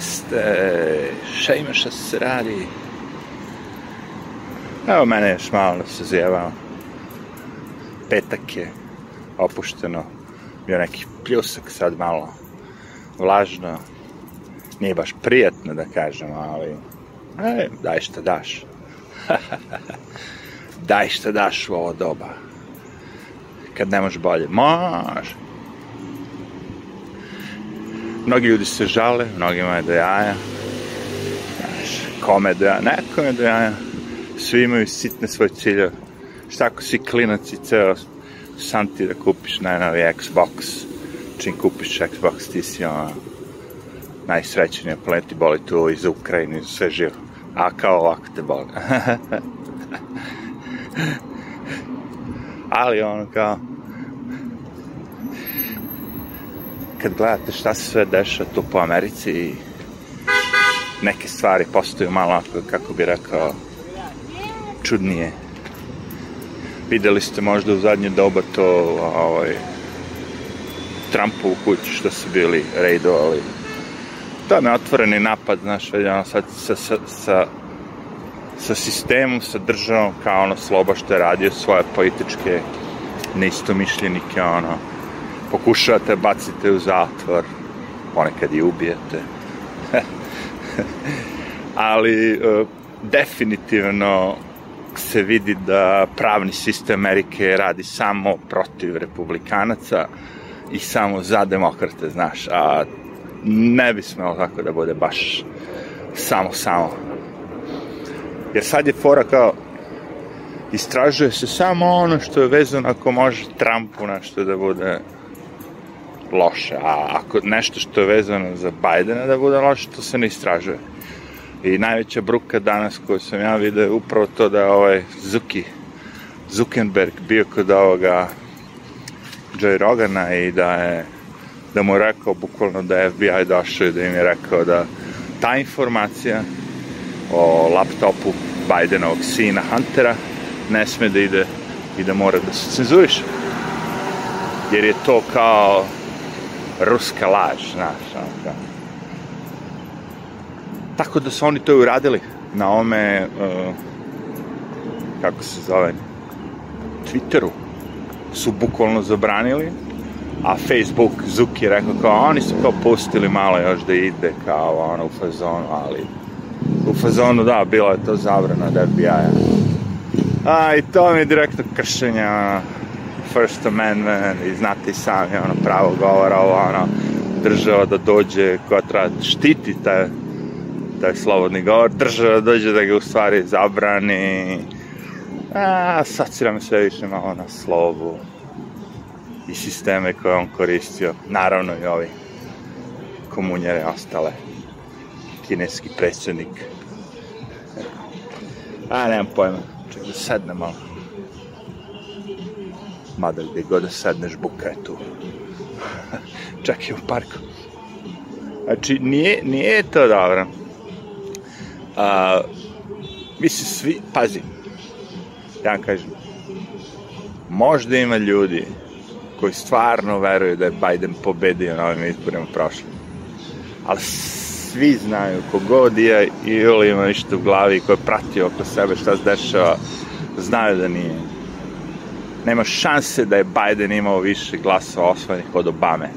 Jeste, šta ima šta se radi? Evo mene još malo da se zjevao. Petak je opušteno, bio neki pljusak sad malo vlažno. Nije baš prijatno da kažem, ali e, daj šta daš. daj šta daš u ovo doba. Kad ne možeš bolje, može. Mnogi ljudi se žale, mnogima je do jaja. Znaš, kome je do jaja, nekom je do jaja. Svi imaju sitne svoje ciljeve. Šta ako si klinac i ceo sam ti da kupiš najnovi Xbox, čim kupiš Xbox ti si ono najsrećenije planeti, boli tu iz Ukrajine, sve živo. A kao ovako te boli. Ali ono kao, kad gledate šta se sve deša tu po Americi i neke stvari postaju malo, kako bi rekao, čudnije. Videli ste možda u zadnje doba to ovaj, u kući što su bili rejdovali. To na otvoreni napad, znaš, ono, sad sa, sa, sa, sa sistemom, sa državom, kao ono Sloba što je radio svoje političke neistomišljenike, ono, pokušate, bacite u zatvor, ponekad i ubijete. Ali e, definitivno se vidi da pravni sistem Amerike radi samo protiv republikanaca i samo za demokrate, znaš, a ne bi smelo tako da bude baš samo, samo. Jer sad je fora kao, istražuje se samo ono što je vezano ako može Trumpu nešto da bude loše, a ako nešto što je vezano za Bajdena da bude loše, to se ne istražuje. I najveća bruka danas koju sam ja vidio je upravo to da je ovaj Zuki, Zuckerberg bio kod ovoga Joe Rogana i da je da mu je rekao bukvalno da je FBI došao i da im je rekao da ta informacija o laptopu Bidenovog sina Huntera ne sme da ide i da mora da se cenzuriše. Jer je to kao ruska laž, znaš, ono da. Tako da su oni to uradili na ome, uh, kako se zove, Twitteru su bukvalno zabranili, a Facebook, Zuki rekao kao, oni su kao pustili malo još da ide kao ono u fazonu, ali u fazonu da, bila je to zabrana od FBI-a. A i to mi je direktno kršenja First Amendment i znate i sami, ono, pravo govora, ovo, ono, država da dođe koja treba da štiti taj, taj slobodni govor, država da dođe da ga u stvari zabrani, a sad si nam sve više malo na slobu i sisteme koje on koristio, naravno i ovi komunjere ostale, kineski predsjednik. A, nemam pojma, čekaj da sedne malo mada gde god da sedneš buka je tu. Čak i u parku. Znači, nije, nije to dobro. A, mislim, svi, pazi, ja vam kažem, možda ima ljudi koji stvarno veruju da je Biden pobedio na ovim izborima prošlim. Ali svi znaju, kogod je ili ima ništa u glavi, ko je pratio oko sebe šta se dešava, znaju da nije nema šanse da je Biden imao više glasova osvojenih od Obame.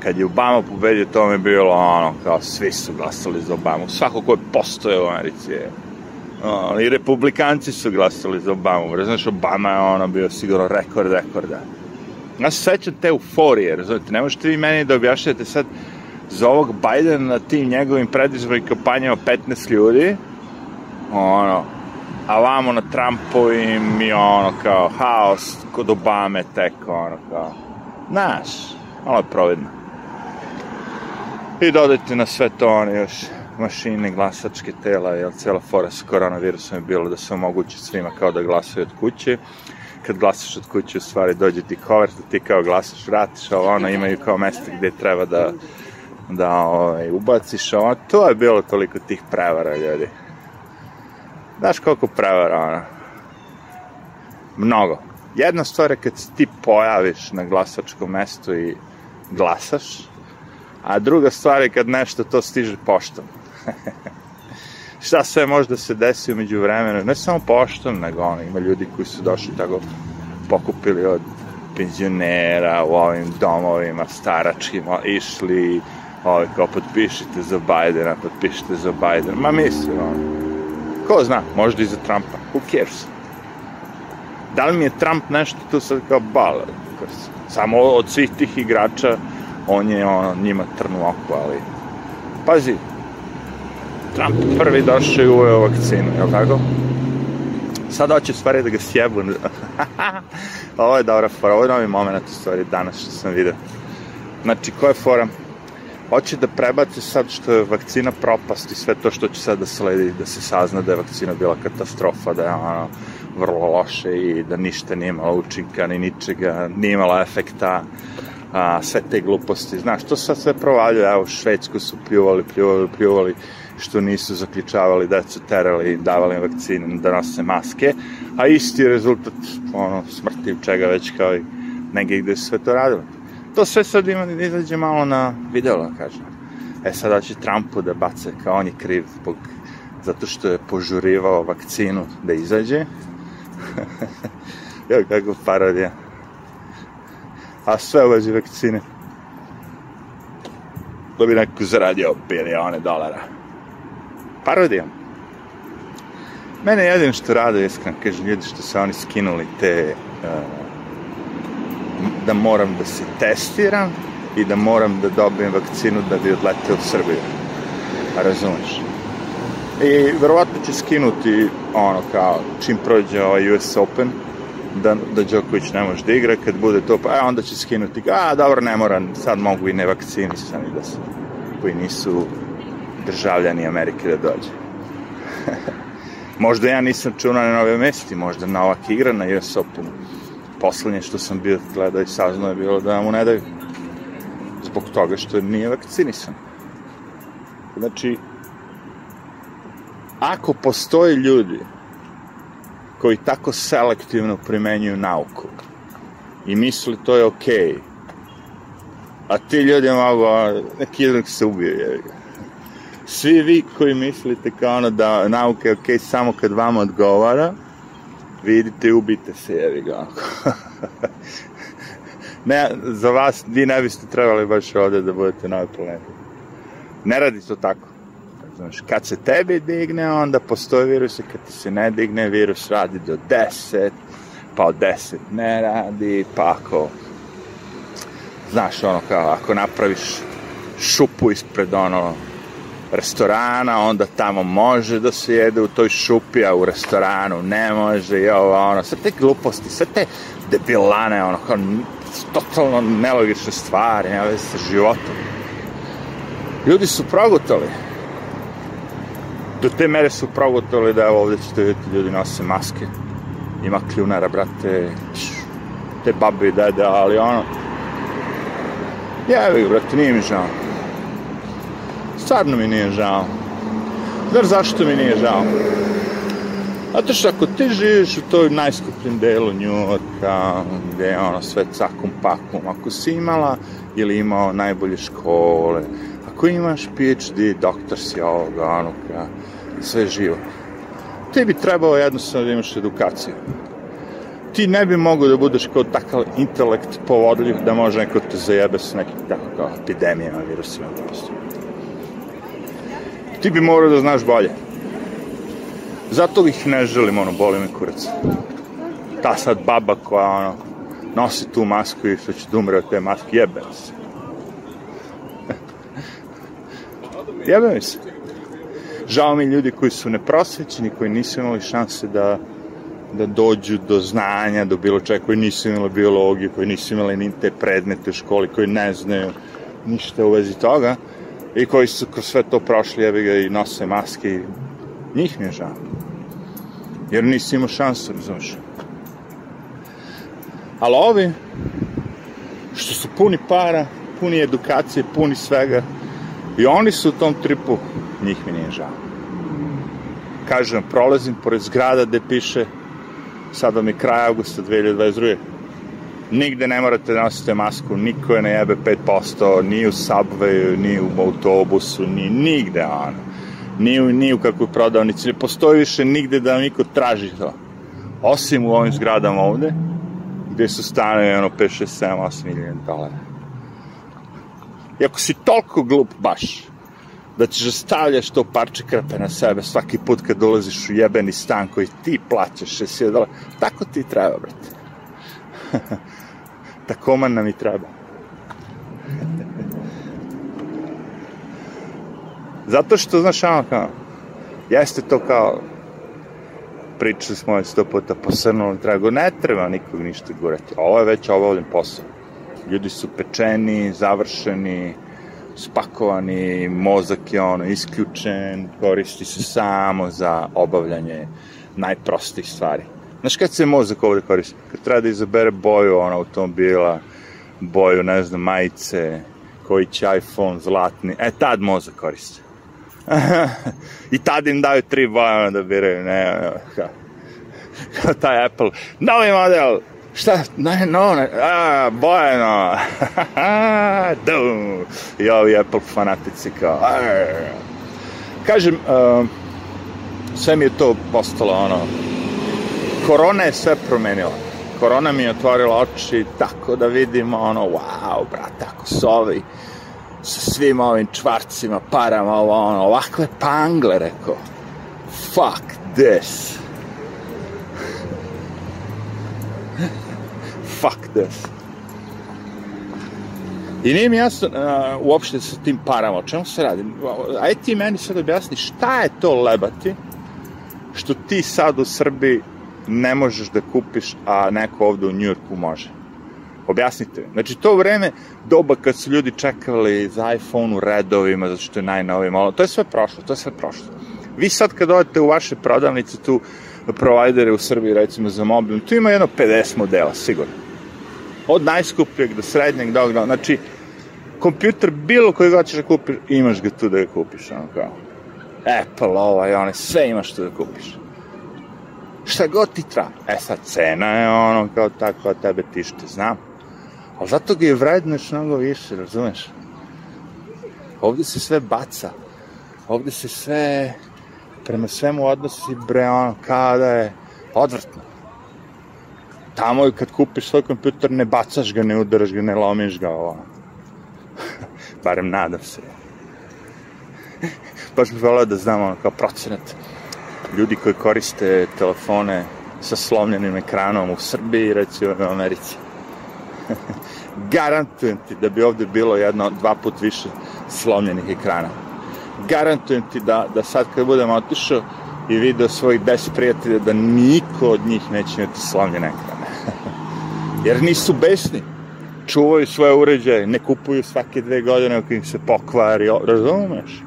Kad je Obama pobedio, to mi je bilo ono, kao svi su glasali za Obamu. Svako ko je postoje u Americi je. Ono, I republikanci su glasali za Obamu. Znaš, Obama je ono bio sigurno rekord rekorda. Ja se sećam te euforije, razumijete, ne možete vi meni da objašnjate sad za ovog Bidena na tim njegovim predizbornim kampanjama 15 ljudi, ono, a vamo na Trumpovim i ono kao haos kod Obame tek ono kao znaš, malo je providno i dodajte na sve to ono još mašine, glasačke tela, jer cijela fora sa koronavirusom je bilo da se omogući svima kao da glasaju od kuće. Kad glasaš od kuće, u stvari dođe ti cover, da ti kao glasaš, vratiš, ovo ono, imaju kao mesto gde treba da, da ovaj, ubaciš, ovo, to je bilo toliko tih prevara, ljudi. Znaš koliko prevara, ono? Mnogo. Jedna stvar je kad ti pojaviš na glasačkom mestu i glasaš, a druga stvar je kad nešto to stiže poštom. Šta sve može da se desi umeđu vremena, ne samo poštom, nego ono, ima ljudi koji su došli tako pokupili od penzionera u ovim domovima staračkim, išli, ovi ovaj, kao potpišite za Bajdena, potpišite za Bajdena, ma mislim, ono, Ko zna, možda i za Trumpa. Who cares? Da li mi je Trump nešto to sad kao bala? Samo od svih tih igrača on je on, njima trnu oko, ali... Pazi, Trump prvi došao i uveo vakcinu, je li tako? Sad hoće stvari da ga sjebu. ovo je dobra fora, ovo je novi moment stvari danas što sam vidio. Znači, ko je fora? hoće da prebace sad što je vakcina propast i sve to što će sad da sledi, da se sazna da je vakcina bila katastrofa, da je ono vrlo loše i da ništa nije imala učinka ni ničega, nije imala efekta, a, sve te gluposti. Znaš, to sad sve provaljuje, evo Švedsku su pljuvali, pljuvali, pljuvali, što nisu zaključavali, decu terali, davali im vakcine, da nose maske, a isti rezultat, ono, smrti čega već kao i negdje gde se sve to radilo. To sve sad ima da izađe malo na video, da kažem. E sada će Trumpu da bace kao on je kriv zbog, zato što je požurivao vakcinu da izađe. Evo kako parodija. A sve ulazi vakcine. Da bi neko zaradio bilione dolara. Parodija. Mene jedin što rado, iskreno, kažem, ljudi što se oni skinuli te uh, da moram da se testiram i da moram da dobijem vakcinu da bi odleteo u Srbiju. Razumeš? I verovatno će skinuti ono kao čim prođe ovaj US Open, da, da Đoković ne može da igra, kad bude to, pa a, e, onda će skinuti a dobro ne moram, sad mogu i nevakcinisani da su, koji nisu državljani Amerike da dođe. možda ja nisam čuo na nove mesti, možda Novak igra na US Openu poslednje što sam bio gledao i saznao je bilo da mu ne daju. Zbog toga što nije vakcinisan. Znači, ako postoje ljudi koji tako selektivno primenjuju nauku i misli to je okej, okay, a ti ljudi mogu, neki jedan se ubio, je ga. Svi vi koji mislite kao ono da nauka je okej okay samo kad vama odgovara, vidite, ubite se, jevi ga. ne, za vas, vi ne biste trebali baš ovde da budete na ovoj Ne radi to tako. Znaš, kad se tebi digne, onda postoji virus i kad ti se ne digne, virus radi do 10, pa od 10 ne radi, pa ako, znaš, ono kao, ako napraviš šupu ispred ono, restorana, onda tamo može da se jede u toj šupi, a u restoranu ne može, i ovo, ono, sve te gluposti, sve te debilane, ono, kao, totalno nelogične stvari, nema veze sa životom. Ljudi su progutali. Do te mere su progutali da evo ovde ćete vidjeti ljudi nose maske. Ima kljunara, brate, te babi i dede, ali ono, jevi, brate, nije mi žao stvarno mi nije žao. Znaš zašto mi nije žao? Zato što ako ti živiš u toj najskupljem delu Njurka, gde je ono sve cakom pakom, ako si imala ili imao najbolje škole, ako imaš PhD, doktor si ovoga, onoga, sve živo, ti bi trebalo jednostavno da imaš edukaciju. Ti ne bi mogao da budeš kao takav intelekt povodljiv da može neko te zajebe sa nekim tako kao epidemijama, virusima, virusima. Da ti bi morao da znaš bolje. Zato ih ne želim, ono, boli me kurac. Ta sad baba koja, ono, nosi tu masku i što će da umre od te maske, jebe mi se. jebe mi se. Žao mi ljudi koji su neprosvećeni, koji nisu imali šanse da da dođu do znanja, do bilo čega, koji nisu imali biologiju, koji nisu imali ni te predmete u školi, koji ne znaju ništa u vezi toga, i koji su kroz sve to prošli, evi ga, i nose maske i njih mi je žao. Jer nisi imao šansu, razumiješ. Ali ovi, što su puni para, puni edukacije, puni svega, i oni su u tom tripu, njih mi nije žao. Kažem, prolazim pored zgrada gde piše sada mi kraj augusta 2022 nigde ne morate da nosite masku, niko je ne jebe 5%, ni u subwayu, ni u autobusu, ni nigde, ono. Ni u, ni u kakvoj prodavnici, ne postoji više nigde da niko traži to. Osim u ovim zgradama ovde, gde su stanovi, ono, 5, 6, 7, 8 milijana dolara. I ako si toliko glup baš, da ćeš da stavljaš to parče krpe na sebe svaki put kad dolaziš u jebeni stan koji ti plaćaš 60 dolara, tako ti treba, brate. Takoman nam i treba. Zato što, znaš, ono kao, jeste to kao, pričali smo već sto puta po srnom tragu, ne treba nikog ništa gurati. Ovo je već obavljen posao. Ljudi su pečeni, završeni, spakovani, mozak je ono isključen, koristi se samo za obavljanje najprostih stvari. Znaš, kad se mozak ovde koristi? Kad treba da izabere boju ono, automobila, boju, ne znam, majice, koji će iPhone zlatni, e, tad mozak koristi. I tad im daju tri boje, da biraju, ne, ne, kao, kao taj Apple, novi model, šta, ne, no, ne, a, bojeno, dum, i ovi Apple fanatici kao, ar. kažem, uh, sve mi je to postalo ono, korona je sve promenila. Korona mi je otvorila oči tako da vidimo ono, wow, brate, ako su ovi sa svim ovim čvarcima, parama, ovo, ono, ovakve pangle, rekao. Fuck this. Fuck this. I nije mi jasno uh, uopšte sa tim parama, o čemu se radi. Ajde ti meni sad objasni šta je to lebati što ti sad u Srbiji ne možeš da kupiš, a neko ovde u Njujorku može. Objasnite mi. Znači, to vreme, doba kad su ljudi čekali za iPhone u redovima, zato što je najnoviji malo, to je sve prošlo, to je sve prošlo. Vi sad kad odete u vaše prodavnice tu, provajdere u Srbiji, recimo za mobilni, tu ima jedno 50 modela, sigurno. Od najskupljeg do srednjeg, do, do, znači, kompjuter bilo koji ga ćeš da kupiš, imaš ga tu da ga kupiš, ono kao. Apple, pa ovaj, one, sve imaš tu da kupiš šta god ti treba. E sad, cena je ono kao tako, a tebe tište, znam. Ali zato ga je vredneš mnogo više, razumeš? Ovde se sve baca. Ovde se sve, prema svemu odnosi, bre, ono, kada je odvrtno. Tamo je kad kupiš svoj kompjuter, ne bacaš ga, ne udaraš ga, ne lomiš ga, ovo. Barem nadam se. Baš bih volao da znam, ono, kao procenat ljudi koji koriste telefone sa slomljenim ekranom u Srbiji, reći u Americi. Garantujem ti da bi ovde bilo jedno, dva put više slomljenih ekrana. Garantujem ti da, da sad kad budem otišao i video svojih 10 prijatelja da niko od njih neće imati slomljen ekran. Jer nisu besni. Čuvaju svoje uređaje, ne kupuju svake dve godine ako im se pokvari, razumeš?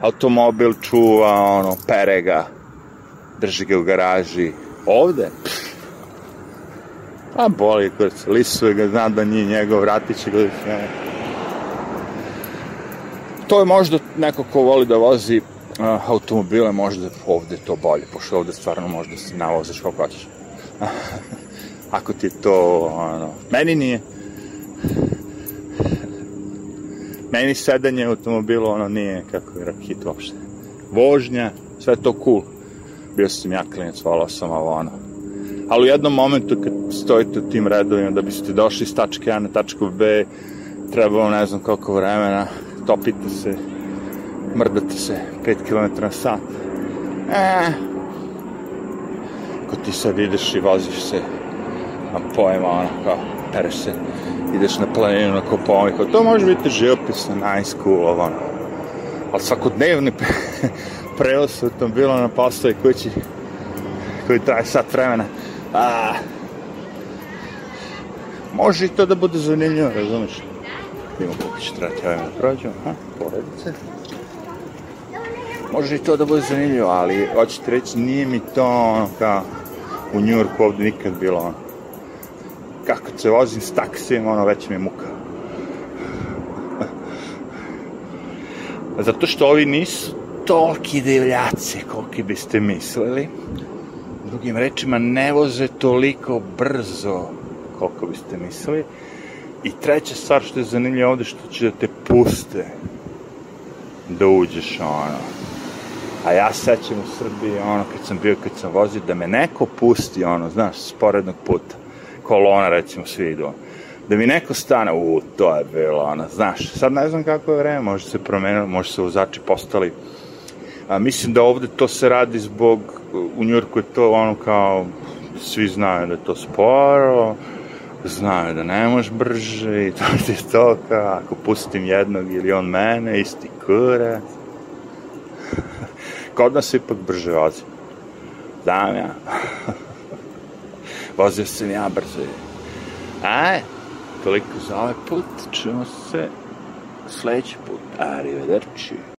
Automobil čuva, ono, pere ga, drži ga u garaži. Ovde? A pa boli kurac, lisuje ga, znam da nije njegov, vratit će ga. To je možda neko ko voli da vozi uh, automobile, možda ovde to bolje, pošto ovde stvarno možda se navozaš kako hoćeš. Ako ti je to, ono, meni nije. meni sedanje u automobilu, ono, nije, kako je rakit uopšte. Vožnja, sve to cool bio sam ja klinac, volao sam ovo ono. Ali u jednom momentu kad stojite u tim redovima da biste došli iz tačke A na tačku B, treba vam ne znam koliko vremena, topite se, mrdate se 5 km na sat. E, ko ti sad ideš i voziš se, a pojma ono kao, pereš se, ideš na planinu na Kopoviku, to može biti živopisno, nice, cool, ovo ono. Ali svakodnevni prevoz automobila na posao kući koji traje sat vremena. A, može i to da bude zanimljivo, razumiješ? Ima koliko će trati ovim da prođu, aha, porodice. Može i to da bude zanimljivo, ali hoćete reći, nije mi to ono kao u Njurku ovde nikad bilo ono. Kako se vozim s taksijem, ono već mi je muka. Zato što ovi nisu toliki divljaci koliki biste mislili. Drugim rečima, ne voze toliko brzo koliko biste mislili. I treća stvar što je zanimljiva ovde, što će da te puste da uđeš ono. A ja sećam u Srbiji ono kad sam bio, kad sam vozio, da me neko pusti ono, znaš, s porednog puta. Kolona recimo svi idu da mi neko stane, u, to je bilo, ono, znaš, sad ne znam kako je vreme, može se promenilo, može se vozači postali A, mislim da ovde to se radi zbog, u Njurku je to ono kao, svi znaju da je to sporo, znaju da ne možeš brže i to ti je to kao, ako pustim jednog ili on mene, isti kurac. Kod nas ipak brže vozi. Znam ja. Vozio sam ja brzo. Aj, e, toliko za ovaj put. Čujemo se sledeći put. Arrivederci.